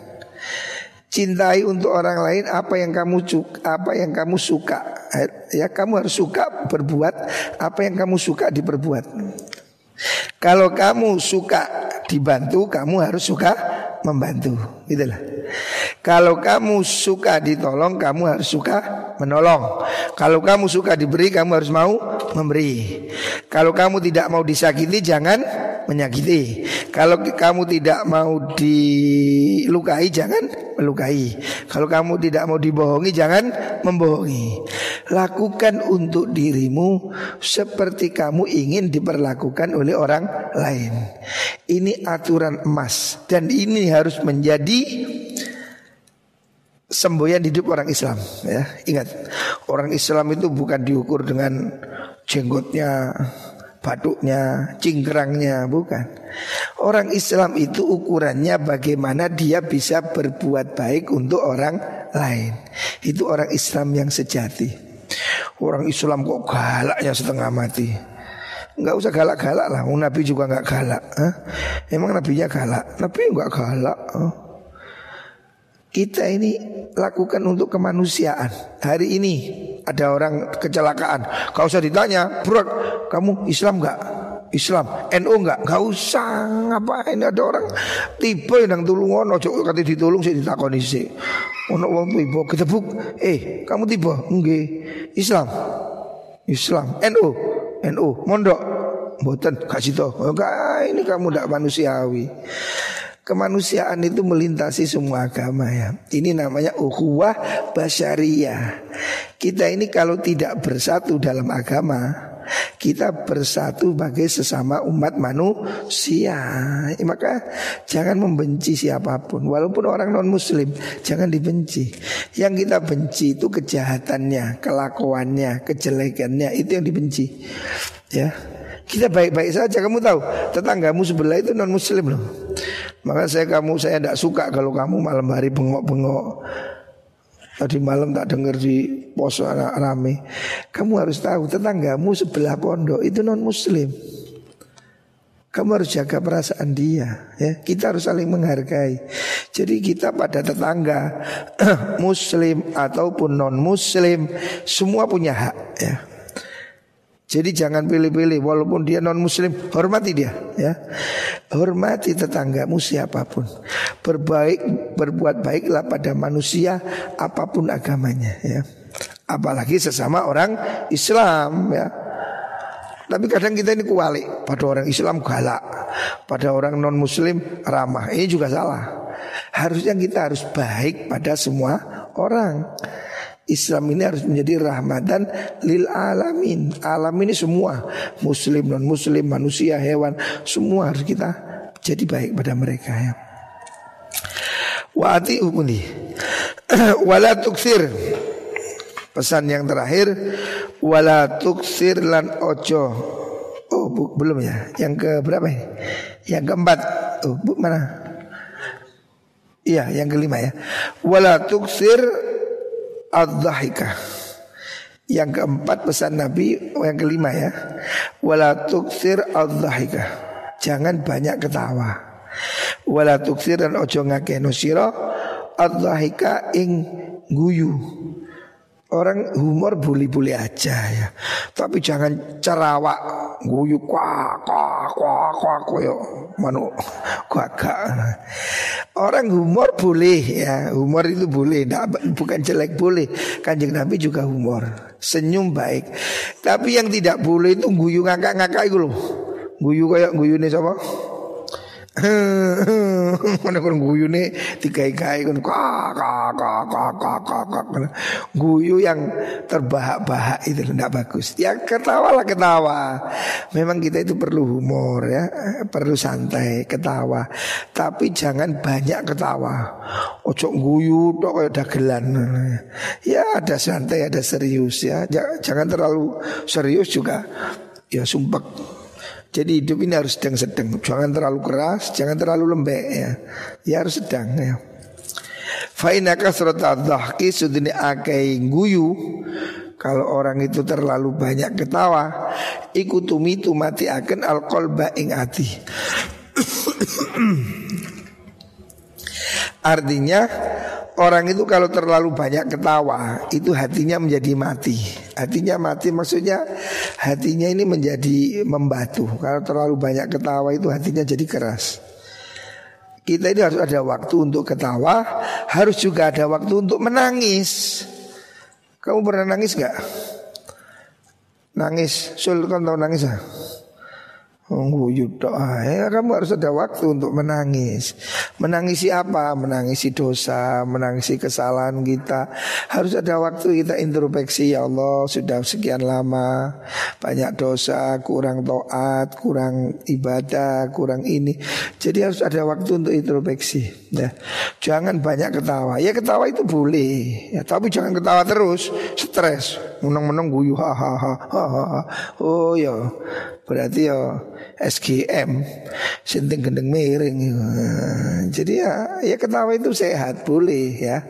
Cintai untuk orang lain apa yang kamu suka, apa yang kamu suka. Ya kamu harus suka berbuat apa yang kamu suka diperbuat. Kalau kamu suka dibantu, kamu harus suka membantu. Itulah. Kalau kamu suka ditolong, kamu harus suka menolong. Kalau kamu suka diberi, kamu harus mau memberi. Kalau kamu tidak mau disakiti, jangan menyakiti. Kalau kamu tidak mau dilukai, jangan melukai. Kalau kamu tidak mau dibohongi, jangan membohongi. Lakukan untuk dirimu seperti kamu ingin diperlakukan oleh orang lain. Ini aturan emas dan ini harus menjadi semboyan hidup orang Islam ya. Ingat, orang Islam itu bukan diukur dengan jenggotnya, batuknya, cingkrangnya, bukan. Orang Islam itu ukurannya bagaimana dia bisa berbuat baik untuk orang lain. Itu orang Islam yang sejati. Orang Islam kok galaknya setengah mati. Enggak usah galak-galak lah, Nabi juga enggak galak. Hah? Emang nabinya galak? Nabi enggak galak. Huh? Kita ini lakukan untuk kemanusiaan. Hari ini ada orang kecelakaan. Kau usah ditanya, bro, kamu Islam enggak? Islam, NU enggak? Enggak usah ngapain ada orang tipe yang tulung ono cok kate ditulung sih ditakoni sih. Ono wong tipe ketebuk, eh kamu tipe enggak? Islam. Islam, NU, NU, mondok, mboten kasih to. Enggak, ini kamu tidak manusiawi. Kemanusiaan itu melintasi semua agama ya. Ini namanya ukhuwah basyariyah. Kita ini kalau tidak bersatu dalam agama, kita bersatu sebagai sesama umat manusia. Ya, maka jangan membenci siapa pun, walaupun orang non muslim, jangan dibenci. Yang kita benci itu kejahatannya, kelakuannya, kejelekannya, itu yang dibenci. Ya, kita baik-baik saja kamu tahu. Tetanggamu sebelah itu non muslim loh. Maka saya kamu saya tidak suka kalau kamu malam hari bengok-bengok. Tadi malam tak dengar di pos anak rame. Kamu harus tahu tetanggamu sebelah pondok itu non muslim kamu harus jaga perasaan dia ya. Kita harus saling menghargai. Jadi kita pada tetangga Muslim ataupun non muslim Semua punya hak ya jadi jangan pilih-pilih walaupun dia non muslim hormati dia ya. Hormati tetanggamu siapa pun. Berbaik berbuat baiklah pada manusia apa pun agamanya ya. Apalagi sesama orang Islam ya. Tapi kadang kita ini kuali pada orang Islam galak, pada orang non muslim ramah. Ini juga salah. Harusnya kita harus baik pada semua orang. Islam ini harus menjadi rahmatan lil alamin. Alam ini semua, muslim, non muslim, manusia, hewan, semua harus kita jadi baik pada mereka ya. Wa umuni. wala tuksir. Pesan yang terakhir wala tuksir lan ojo. Oh, bu, belum ya. Yang ke berapa ya? Yang keempat. Oh, bu, mana? Iya, yang kelima ya. Wala tuksir ad-dhahika. Yang keempat pesan Nabi yang kelima ya. Wala tuksir ad-dhahika. Jangan banyak ketawa. Wala tuksir dan ojo ngakeno sira ad-dhahika ing guyu. Orang humor boleh-boleh aja ya. Tapi jangan cerawak guyu kwa kwa kwa kwa koyo manu gagak. Orang humor boleh ya, humor itu boleh, bukan jelek boleh. Kanjeng Nabi juga humor, senyum baik. Tapi yang tidak boleh itu guyu ngakak-ngakak itu loh. Guyu kayak guyu nih sama Mana kon guyu nih tiga kai kon guyu yang terbahak-bahak itu tidak bagus. Ya ketawa lah ketawa. Memang kita itu perlu humor ya, perlu santai ketawa. Tapi jangan banyak ketawa. Ojo guyu tok kayak dagelan. Ya ada santai ada serius ya. Jangan terlalu serius juga. Ya sumpah Jadi hidup ini harus sedang-sedang, jangan terlalu keras, jangan terlalu lembek ya. Ya harus sedang ya. Fa inna kasrata dhahki sudini akai guyu kalau orang itu terlalu banyak ketawa ikutumi tu mati akan alqolba ing ati Artinya orang itu kalau terlalu banyak ketawa itu hatinya menjadi mati. Hatinya mati maksudnya hatinya ini menjadi membatu. Kalau terlalu banyak ketawa itu hatinya jadi keras. Kita ini harus ada waktu untuk ketawa, harus juga ada waktu untuk menangis. Kamu pernah nangis gak? Nangis, sul kan tahu nangis ah? Mengguyut doa ya kamu harus ada waktu untuk menangis. Menangisi apa? Menangisi dosa Menangisi kesalahan kita. Harus ada waktu kita introspeksi. Ya Allah sudah sekian lama Banyak dosa Kurang toat Kurang ibadah Kurang ini. Jadi harus ada waktu untuk introspeksi ya. Jangan banyak ketawa. Ya ketawa itu boleh ya, Tapi jangan ketawa terus Stres Menang-menang guyu ha, ha, ha, ha, ha. Oh ya. Berarti ya SGM Sinting gendeng miring Jadi ya ya ketawa itu sehat Boleh ya.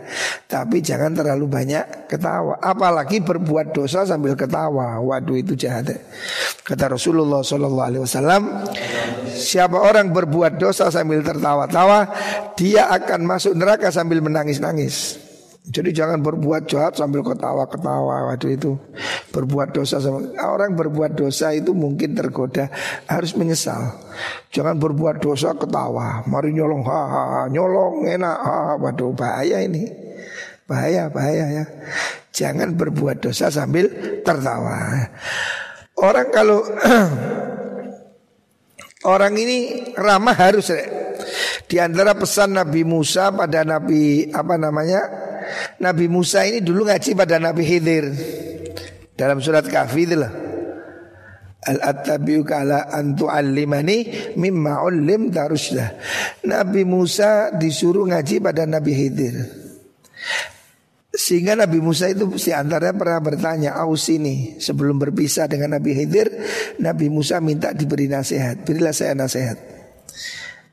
Tapi jangan terlalu banyak ketawa. Apalagi berbuat dosa sambil ketawa. Waduh itu jahat Kata Rasulullah SAW Siapa orang berbuat dosa sambil tertawa-tawa Dia akan masuk neraka sambil menangis-nangis jadi jangan berbuat jahat sambil ketawa-ketawa Waduh itu. Berbuat dosa sama Orang berbuat dosa itu mungkin tergoda Harus menyesal. Jangan berbuat dosa ketawa. Mari nyolong ha, ha, ha Nyolong enak ha, ha. Waduh bahaya ini. Bahaya bahaya ya. Jangan berbuat dosa sambil tertawa. Orang kalau Orang ini ramah harus Di antara pesan Nabi Musa pada Nabi apa namanya Nabi Musa ini dulu ngaji pada Nabi Khidir dalam surat Kahfi itulah. Al attabiu kala antu alimani mimma ulim taruslah. Nabi Musa disuruh ngaji pada Nabi Khidir. Sehingga Nabi Musa itu si antara pernah bertanya Aus ini sebelum berpisah dengan Nabi Khidir Nabi Musa minta diberi nasihat Berilah saya nasihat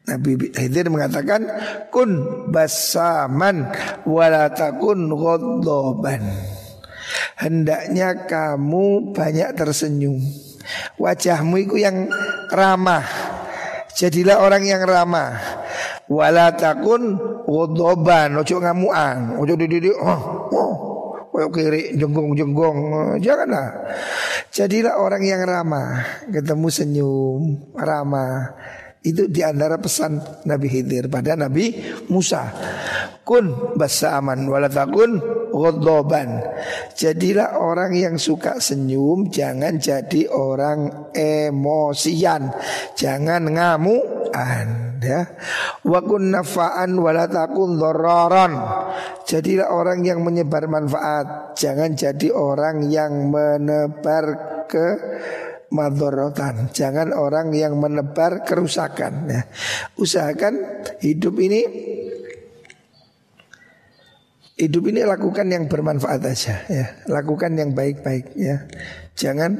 Nabi Khidir mengatakan kun basaman walatakun ghadhaban. Hendaknya kamu banyak tersenyum. Wajahmu itu yang ramah. Jadilah orang yang ramah. Walatakun ghadhaban, ojo ngamuan, ojo didi oh, oh. Koyok kiri jenggong-jenggong Janganlah Jadilah orang yang ramah Ketemu senyum Ramah itu di antara pesan Nabi Khidir pada Nabi Musa. Kun basaman walatakun ghadhaban. Jadilah orang yang suka senyum, jangan jadi orang emosian, jangan ngamuan ya. Wa kun nafa'an walatakun dhararan. Jadilah orang yang menyebar manfaat, jangan jadi orang yang menebar ke madorotan. Jangan orang yang menebar kerusakan. Ya. Usahakan hidup ini hidup ini lakukan yang bermanfaat aja ya. Lakukan yang baik-baik ya. Jangan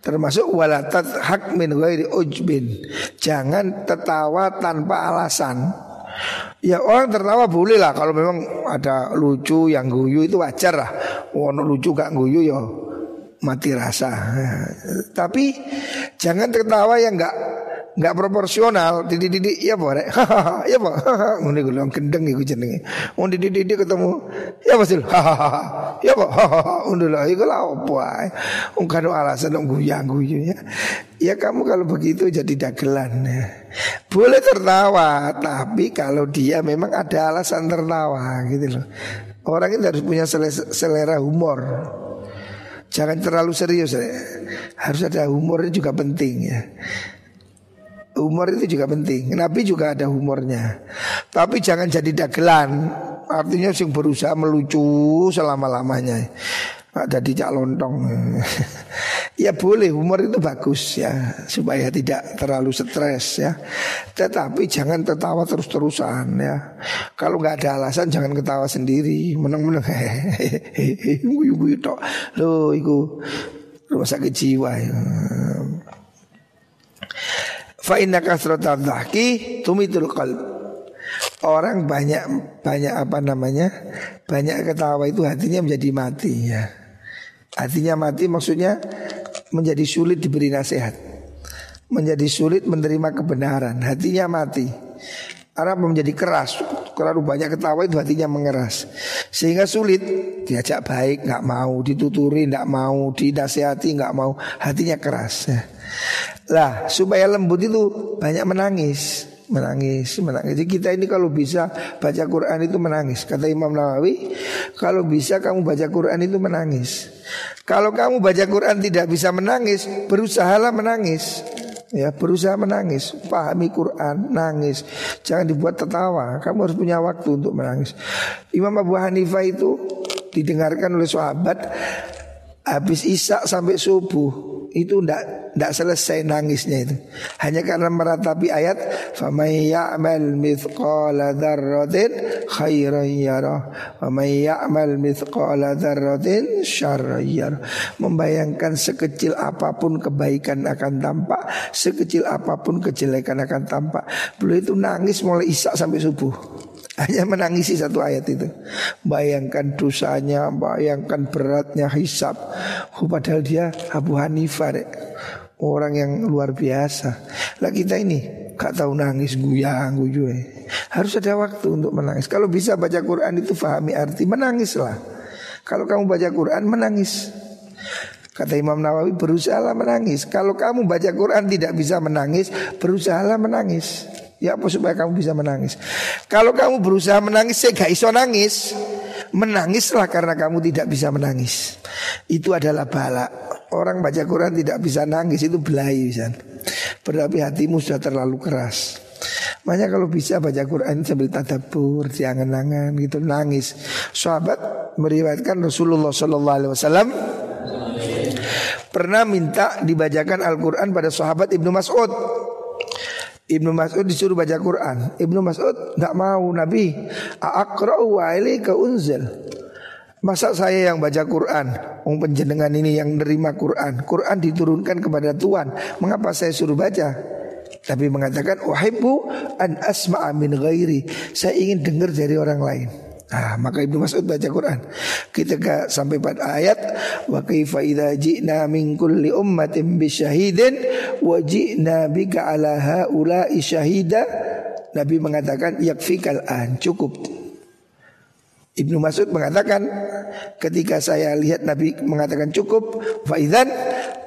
termasuk walatat hak min ghairi ujbin. Jangan tertawa tanpa alasan. Ya orang tertawa boleh lah kalau memang ada lucu yang guyu itu wajar lah. Oh, lucu gak guyu ya mati rasa. Tapi jangan tertawa yang enggak enggak proporsional. Didik-didik ya boleh. ya po. Ngene gue gendeng iku jenenge. Wong didik-didik ketemu ya Sil. ya po. Ngono lho iku ae. Wong kan alasan wong guyang-guyu ya. Ya kamu kalau begitu jadi dagelan ya. Boleh tertawa, tapi kalau dia memang ada alasan tertawa gitu loh. Orang itu harus punya selera humor. Jangan terlalu serius ya. Harus ada humornya juga penting ya. Humor itu juga penting. Nabi juga ada humornya. Tapi jangan jadi dagelan. Artinya sing berusaha melucu selama-lamanya. Ada di cak lontong Ya boleh humor itu bagus ya Supaya tidak terlalu stres ya Tetapi jangan tertawa terus-terusan ya Kalau nggak ada alasan jangan ketawa sendiri Menang-menang Hehehe Loh itu Rumah sakit jiwa ya Fa inna kasratal dhahki tumitul qalb. Orang banyak banyak apa namanya? Banyak ketawa itu hatinya menjadi mati ya. Hatinya mati maksudnya menjadi sulit diberi nasihat. Menjadi sulit menerima kebenaran, hatinya mati. Arab menjadi keras. Terlalu banyak ketawa itu hatinya mengeras. Sehingga sulit. Diajak baik nggak mau. Dituturi nggak mau. Dinasihati nggak mau. Hatinya keras. Lah supaya lembut itu banyak menangis Menangis, menangis. Jadi kita ini kalau bisa baca Quran itu menangis. Kata Imam Nawawi Kalau bisa kamu baca Quran itu menangis. Kalau kamu baca Quran tidak bisa menangis Berusahalah menangis. Ya berusaha menangis. Pahami Quran Nangis. Jangan dibuat tertawa. Kamu harus punya waktu untuk menangis. Imam Abu Hanifah itu Didengarkan oleh sahabat Habis isak sampai subuh itu ndak ndak selesai nangisnya itu. Hanya karena meratapi ayat famay ya'mal mithqala dzarratin khairan yarah wa may ya'mal mithqala dzarratin syarran yarah. Membayangkan sekecil apa pun kebaikan akan tampak, sekecil apa pun kejelekan akan tampak. Beliau itu nangis mulai isak sampai subuh. Hanya menangisi satu ayat itu. Bayangkan dosanya Bayangkan beratnya hisap oh, Padahal dia Abu Hanifah. Orang yang luar biasa. Lah kita ini Gak tahu nangis guyang guyu. Harus ada waktu untuk menangis. Kalau bisa baca Quran itu fahami arti Menangislah. Kalau kamu baca Quran menangis. Kata Imam Nawawi berusaha menangis. Kalau kamu baca Quran tidak bisa menangis Berusaha menangis Ya apa supaya kamu bisa menangis Kalau kamu berusaha menangis Saya gak iso nangis Menangislah karena kamu tidak bisa menangis Itu adalah bala Orang baca Quran tidak bisa nangis Itu belai bisa. Berarti hatimu sudah terlalu keras Makanya kalau bisa baca Quran sambil tadabur, jangan-jangan gitu nangis. Sahabat meriwayatkan Rasulullah Wasallam pernah minta dibacakan Al-Quran pada sahabat Ibnu Mas'ud. Ibnu Mas'ud disuruh baca Quran. Ibnu Mas'ud nggak mau Nabi. Aqra'u wa ke unzil. Masa saya yang baca Quran? Wong penjenengan ini yang nerima Quran. Quran diturunkan kepada Tuhan. Mengapa saya suruh baca? Tapi mengatakan uhibbu an asma'a min ghairi. Saya ingin dengar dari orang lain. Nah, maka Ibnu Mas'ud baca Quran. Kita ke sampai pada ayat wa kaifa idza ji'na min kulli ummatin bi syahidin wa ji'na bika ala haula'i syahida. Nabi mengatakan yakfikal an, cukup. Ibnu Mas'ud mengatakan ketika saya lihat Nabi mengatakan cukup faidan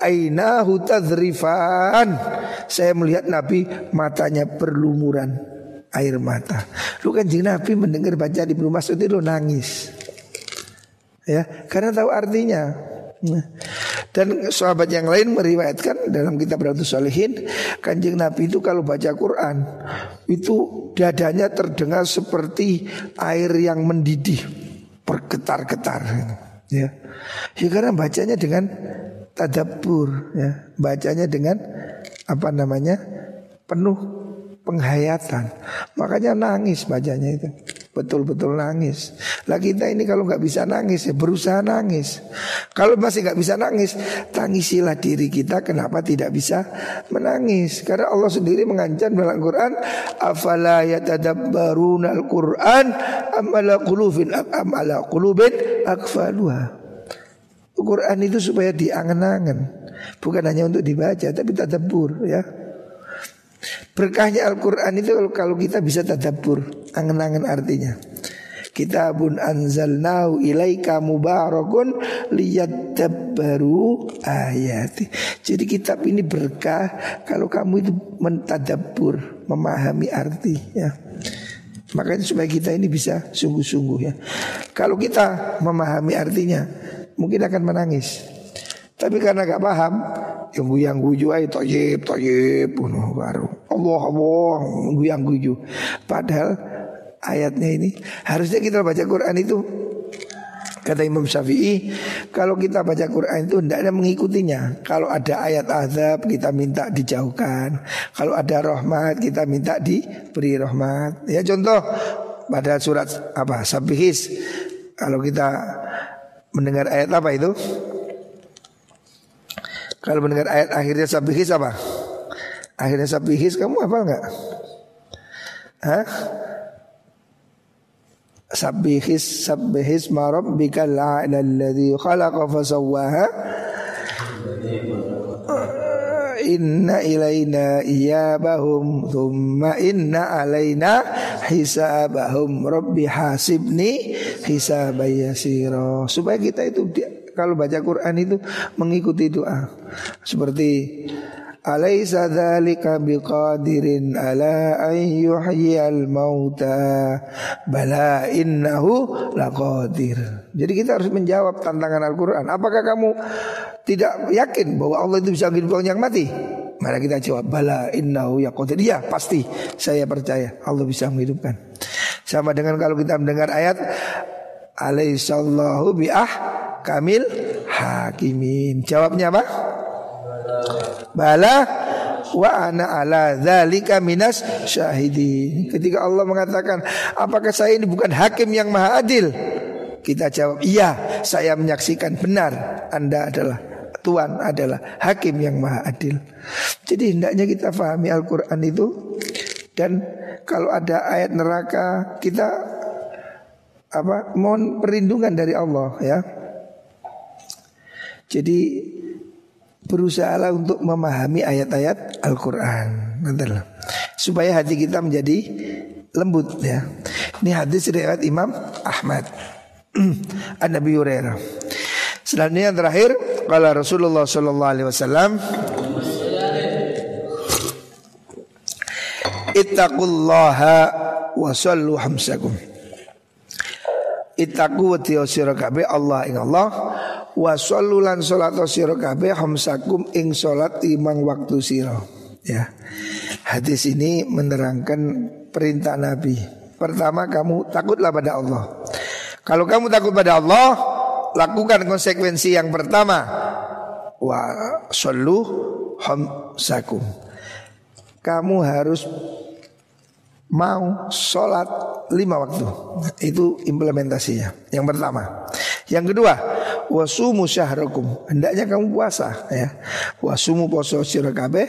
ainahu tadrifan. Saya melihat Nabi matanya berlumuran air mata. Lu kan jing Nabi mendengar baca di Ibnu Mas'ud itu nangis. Ya, karena tahu artinya. Dan sahabat yang lain meriwayatkan dalam kitab Ratus Salihin Kanjeng Nabi itu kalau baca Quran Itu dadanya terdengar seperti air yang mendidih Bergetar-getar ya. ya karena bacanya dengan tadabur ya. Bacanya dengan apa namanya penuh penghayatan. Makanya nangis bacanya itu. Betul-betul nangis. Lah kita ini kalau nggak bisa nangis ya berusaha nangis. Kalau masih nggak bisa nangis, tangisilah diri kita kenapa tidak bisa menangis. Karena Allah sendiri mengancam dalam Quran, afala yatadabbaruna al-Quran amala qulubin amala qulubin akfaluha. Quran itu supaya diangen-angen, bukan hanya untuk dibaca tapi tadabbur ya. Berkahnya Al-Quran itu kalau kita bisa tadabur Angen-angen artinya Kitabun anzalnahu ilaika mubarakun liyadabbaru ayati. Jadi kitab ini berkah kalau kamu itu mentadabur, memahami arti ya. Makanya supaya kita ini bisa sungguh-sungguh ya. Kalau kita memahami artinya, mungkin akan menangis. Tapi karena gak paham, yang guyang guyu ay toyib toyib bunuh baru. Allah Allah guyang guyu. Padahal ayatnya ini harusnya kita baca Quran itu Kata Imam Syafi'i Kalau kita baca Quran itu Tidak ada mengikutinya. Kalau ada ayat azab Kita minta dijauhkan. Kalau ada rahmat Kita minta diberi rahmat. Ya contoh Pada surat apa Sabihis. Kalau kita mendengar ayat apa itu kalau mendengar ayat akhirnya sabihis apa? Akhirnya sabihis kamu apa enggak? Hah? Sabihis sabihis marab bikal alladhi khalaqa fasawwaha Inna ilaina iyabahum Thumma inna alaina hisabahum Rabbi hasibni hisabayasiro Supaya kita itu kalau baca Quran itu mengikuti doa Seperti Alaysa dzalika biqadirin ala an yuhyiyal mauta bala innahu laqadir. Jadi kita harus menjawab tantangan Al-Qur'an. Apakah kamu tidak yakin bahwa Allah itu bisa menghidupkan yang mati? Mari kita jawab bala innahu yaqadir. Ya, pasti saya percaya Allah bisa menghidupkan. Sama dengan kalau kita mendengar ayat Alaihissallahu bi'ah kamil hakimin. Jawabnya apa? Bala wa ana ala dzalika minas syahidi. Ketika Allah mengatakan, "Apakah saya ini bukan hakim yang maha adil?" Kita jawab, "Iya, saya menyaksikan benar Anda adalah Tuhan adalah hakim yang maha adil." Jadi hendaknya kita pahami Al-Qur'an itu dan kalau ada ayat neraka kita apa mohon perlindungan dari Allah ya. Jadi berusahalah untuk memahami ayat-ayat Al-Quran supaya hati kita menjadi lembut ya. Ini hadis riwayat Imam Ahmad An Nabi Hurairah. Selanjutnya yang terakhir kalau Rasulullah Shallallahu Alaihi Wasallam Ittaqullaha wa sallu hamsakum Ittaqu wa Allah ing Allah wa sallulan salat sira kabeh hamsakum ing salat imang waktu sira. Ya. Hadis ini menerangkan perintah Nabi. Pertama kamu takutlah pada Allah. Kalau kamu takut pada Allah lakukan konsekuensi yang pertama. Wa sallu hamsakum. Kamu harus mau sholat lima waktu. Itu implementasinya. Yang pertama. Yang kedua wasumu syahrakum. Hendaknya kamu puasa ya. Wasumu poso sira kabeh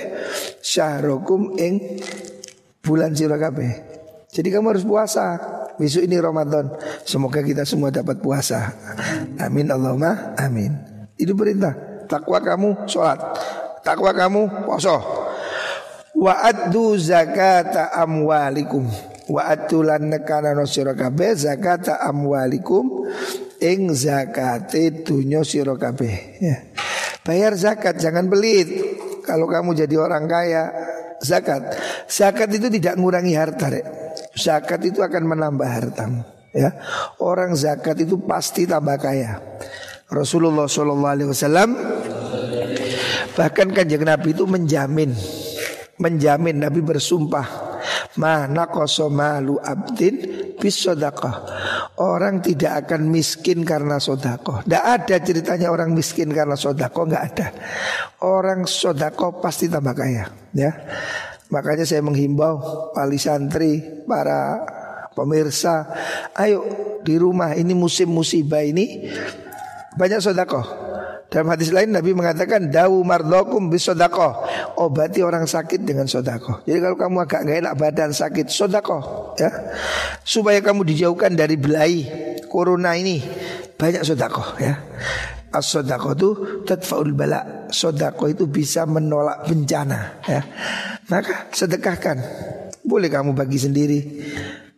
syahrakum ing bulan sira kabeh. Jadi kamu harus puasa besok ini Ramadan. Semoga kita semua dapat puasa. Amin Allahumma amin. Itu perintah. Takwa kamu sholat. Takwa kamu poso wa addu zakata amwalikum wa atulan nekana sira kabeh zakata amwalikum ing zakate dunya sira kabeh ya. Bayar zakat jangan pelit. Kalau kamu jadi orang kaya zakat. Zakat itu tidak mengurangi harta, Rek. Zakat itu akan menambah hartamu, ya. Orang zakat itu pasti tambah kaya. Rasulullah Shallallahu alaihi wasallam bahkan kanjeng Nabi itu menjamin menjamin Nabi bersumpah Mana kosomalu abdin bis Orang tidak akan miskin karena sodakoh Tidak ada ceritanya orang miskin karena sodakoh Nggak ada. Orang sodakoh pasti tambah kaya ya. Makanya saya menghimbau wali santri Para pemirsa Ayo di rumah ini musim musibah ini Banyak sodakoh dalam hadis lain Nabi mengatakan dawu mardokum bisodako obati orang sakit dengan sodako. Jadi kalau kamu agak nggak enak badan sakit sodako ya supaya kamu dijauhkan dari belai corona ini banyak sodako ya. As sodako itu tadfaul bala. Sodako itu bisa menolak bencana ya. Maka sedekahkan. Boleh kamu bagi sendiri.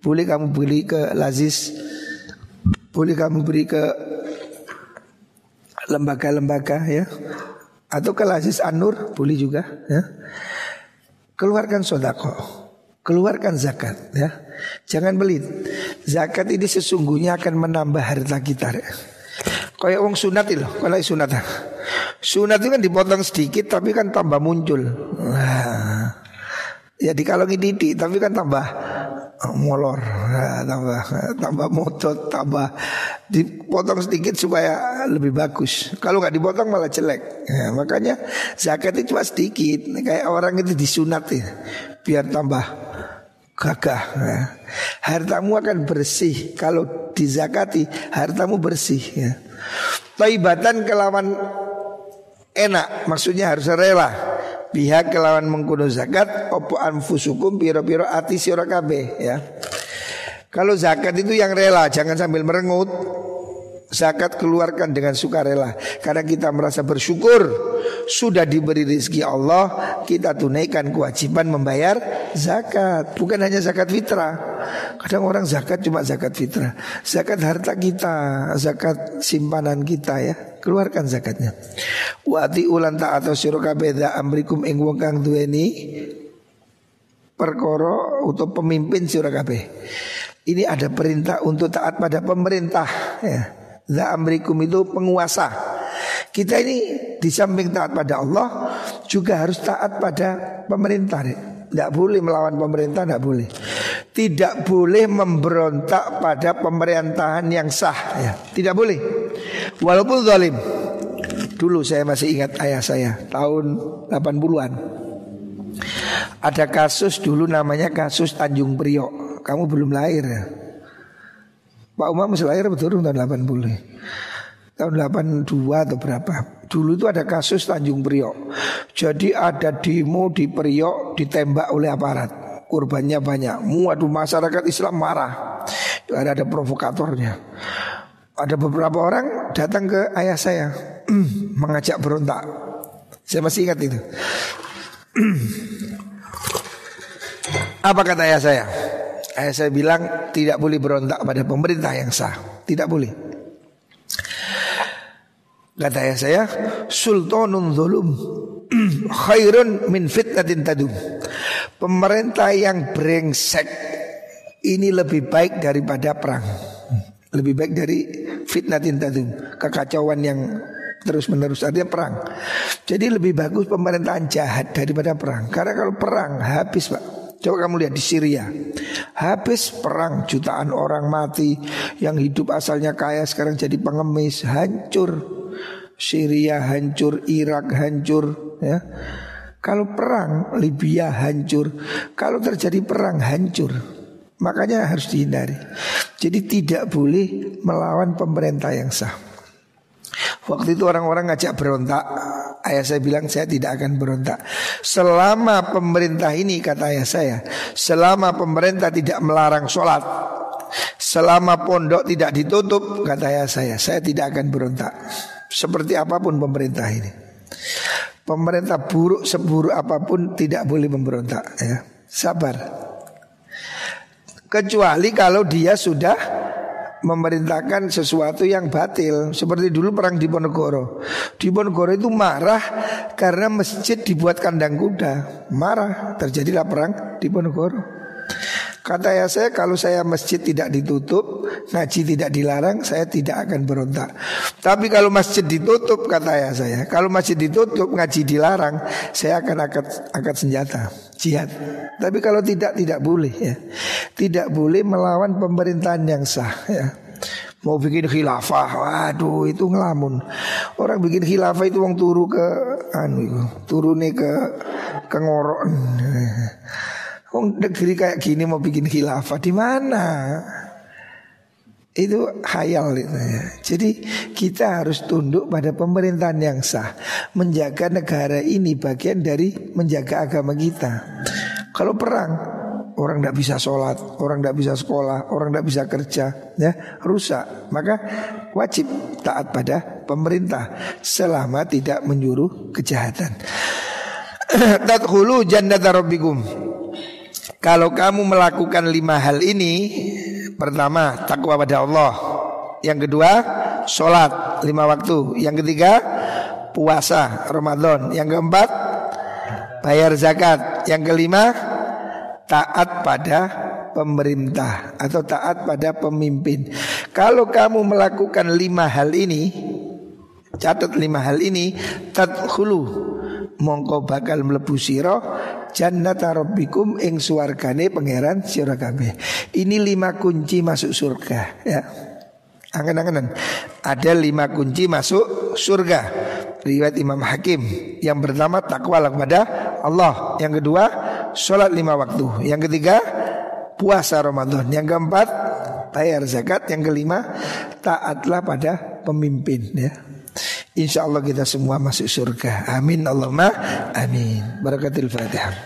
Boleh kamu beli ke lazis. Boleh kamu beri ke lembaga-lembaga ya atau ke Aziz Anur boleh juga ya. Keluarkan sodako, keluarkan zakat ya. Jangan belit. Zakat ini sesungguhnya akan menambah harta kita. Ya. Kayak wong sunat itu, kalau sunat. Sunat itu kan dipotong sedikit tapi kan tambah muncul. Nah, ya dikalongi didik tapi kan tambah molor, nah, tambah tambah motot, tambah dipotong sedikit supaya lebih bagus. Kalau nggak dipotong malah jelek. Ya, makanya zakat itu cuma sedikit, kayak orang itu disunat ya, biar tambah gagah. Ya. Hartamu akan bersih kalau dizakati, hartamu bersih. Ya. Taibatan kelawan enak, maksudnya harus rela. Biha kelawan mengkuno zakat Opo anfusukum piro-piro ati sira kabeh ya. Kalau zakat itu yang rela Jangan sambil merengut. Zakat keluarkan dengan sukarela. Karena kita merasa bersyukur Sudah diberi rezeki Allah Kita tunaikan kewajiban membayar zakat. Bukan hanya zakat fitrah. Kadang orang zakat cuma zakat fitrah. Zakat harta kita Zakat simpanan kita ya. Keluarkan zakatnya. Wati ulan atau syuruh beda amrikum ing wong kang duweni perkoro untuk pemimpin syuruh Ini ada perintah untuk taat pada pemerintah ya. Za amrikum itu penguasa. Kita ini di samping taat pada Allah juga harus taat pada pemerintah. Tidak boleh melawan pemerintah, tidak boleh. Tidak boleh memberontak pada pemerintahan yang sah. Ya. Tidak boleh. Walaupun zalim. Dulu saya masih ingat ayah saya tahun 80-an. Ada kasus dulu namanya kasus Tanjung Priok. Kamu belum lahir ya. Pak Umar masih lahir betul tahun 80 Tahun 82 atau berapa? Dulu itu ada kasus Tanjung Priok. Jadi ada demo di Priok ditembak oleh aparat. Korbannya banyak. Waduh masyarakat Islam marah. Ada ada provokatornya. Ada beberapa orang datang ke ayah saya. Mengajak berontak. Saya masih ingat itu. Apa kata ayah saya? Ayah saya bilang tidak boleh berontak pada pemerintah yang sah. Tidak boleh. Kata ayah saya, sultanun zulum khairun min fitnatin tadum. Pemerintah yang brengsek ini lebih baik daripada perang. Lebih baik dari fitnatin tadum, kekacauan yang terus menerus artinya perang. Jadi lebih bagus pemerintahan jahat daripada perang. Karena kalau perang habis pak. Coba kamu lihat di Syria Habis perang jutaan orang mati Yang hidup asalnya kaya sekarang jadi pengemis Hancur Syria hancur, Irak hancur ya. Kalau perang Libya hancur. Kalau terjadi perang hancur. Makanya harus dihindari. Jadi tidak boleh melawan pemerintah yang sah. Waktu itu orang-orang ngajak berontak. Ayah saya bilang saya tidak akan berontak. Selama pemerintah ini kata ayah saya Selama pemerintah tidak melarang sholat Selama pondok tidak ditutup Kata ayah saya Saya tidak akan berontak Seperti apa pun pemerintah ini Pemerintah buruk seburuk apa pun Tidak boleh memberontak ya. Sabar Kecuali kalau dia sudah memerintahkan sesuatu yang batil seperti dulu perang di Ponegoro. Di Ponegoro itu marah karena masjid dibuat kandang kuda. Marah terjadilah perang di Ponegoro. Kata ya saya kalau saya masjid tidak ditutup, ngaji tidak dilarang, saya tidak akan berontak. Tapi kalau masjid ditutup, kata ya saya, kalau masjid ditutup, ngaji dilarang, saya akan angkat, angkat senjata, jihad. Tapi kalau tidak, tidak boleh ya. Tidak boleh melawan pemerintahan yang sah ya. Mau bikin khilafah, waduh itu ngelamun. Orang bikin khilafah itu wong turu ke anu turune ke ke ngorok. Oh, negeri kayak gini mau bikin khilafah di mana? Itu hayal itu ya. Jadi kita harus tunduk pada pemerintahan yang sah. Menjaga negara ini bagian dari menjaga agama kita. Kalau perang, orang tidak bisa sholat, orang tidak bisa sekolah, orang tidak bisa kerja, ya rusak. Maka wajib taat pada pemerintah selama tidak menyuruh kejahatan. Tadkhulu jannata rabbikum. Kalau kamu melakukan lima hal ini Pertama takwa pada Allah. Yang kedua sholat lima waktu. Yang ketiga puasa Ramadan. Yang keempat bayar zakat. Yang kelima taat pada pemerintah Atau taat pada pemimpin. Kalau kamu melakukan lima hal ini Catat lima hal ini Tadkhulu Mongko bakal mlebu sira jannata rabbikum ing suargane pangeran sira kabeh. Ini lima kunci masuk surga ya. Angen-angenan. Ada lima kunci masuk surga. Riwayat Imam Hakim. Yang pertama takwa kepada Allah. Yang kedua sholat lima waktu. Yang ketiga puasa Ramadan. Yang keempat bayar zakat. Yang kelima taatlah pada pemimpin ya Insya Allah kita semua masuk surga. Amin Allahumma amin. Barakatil Fatihah.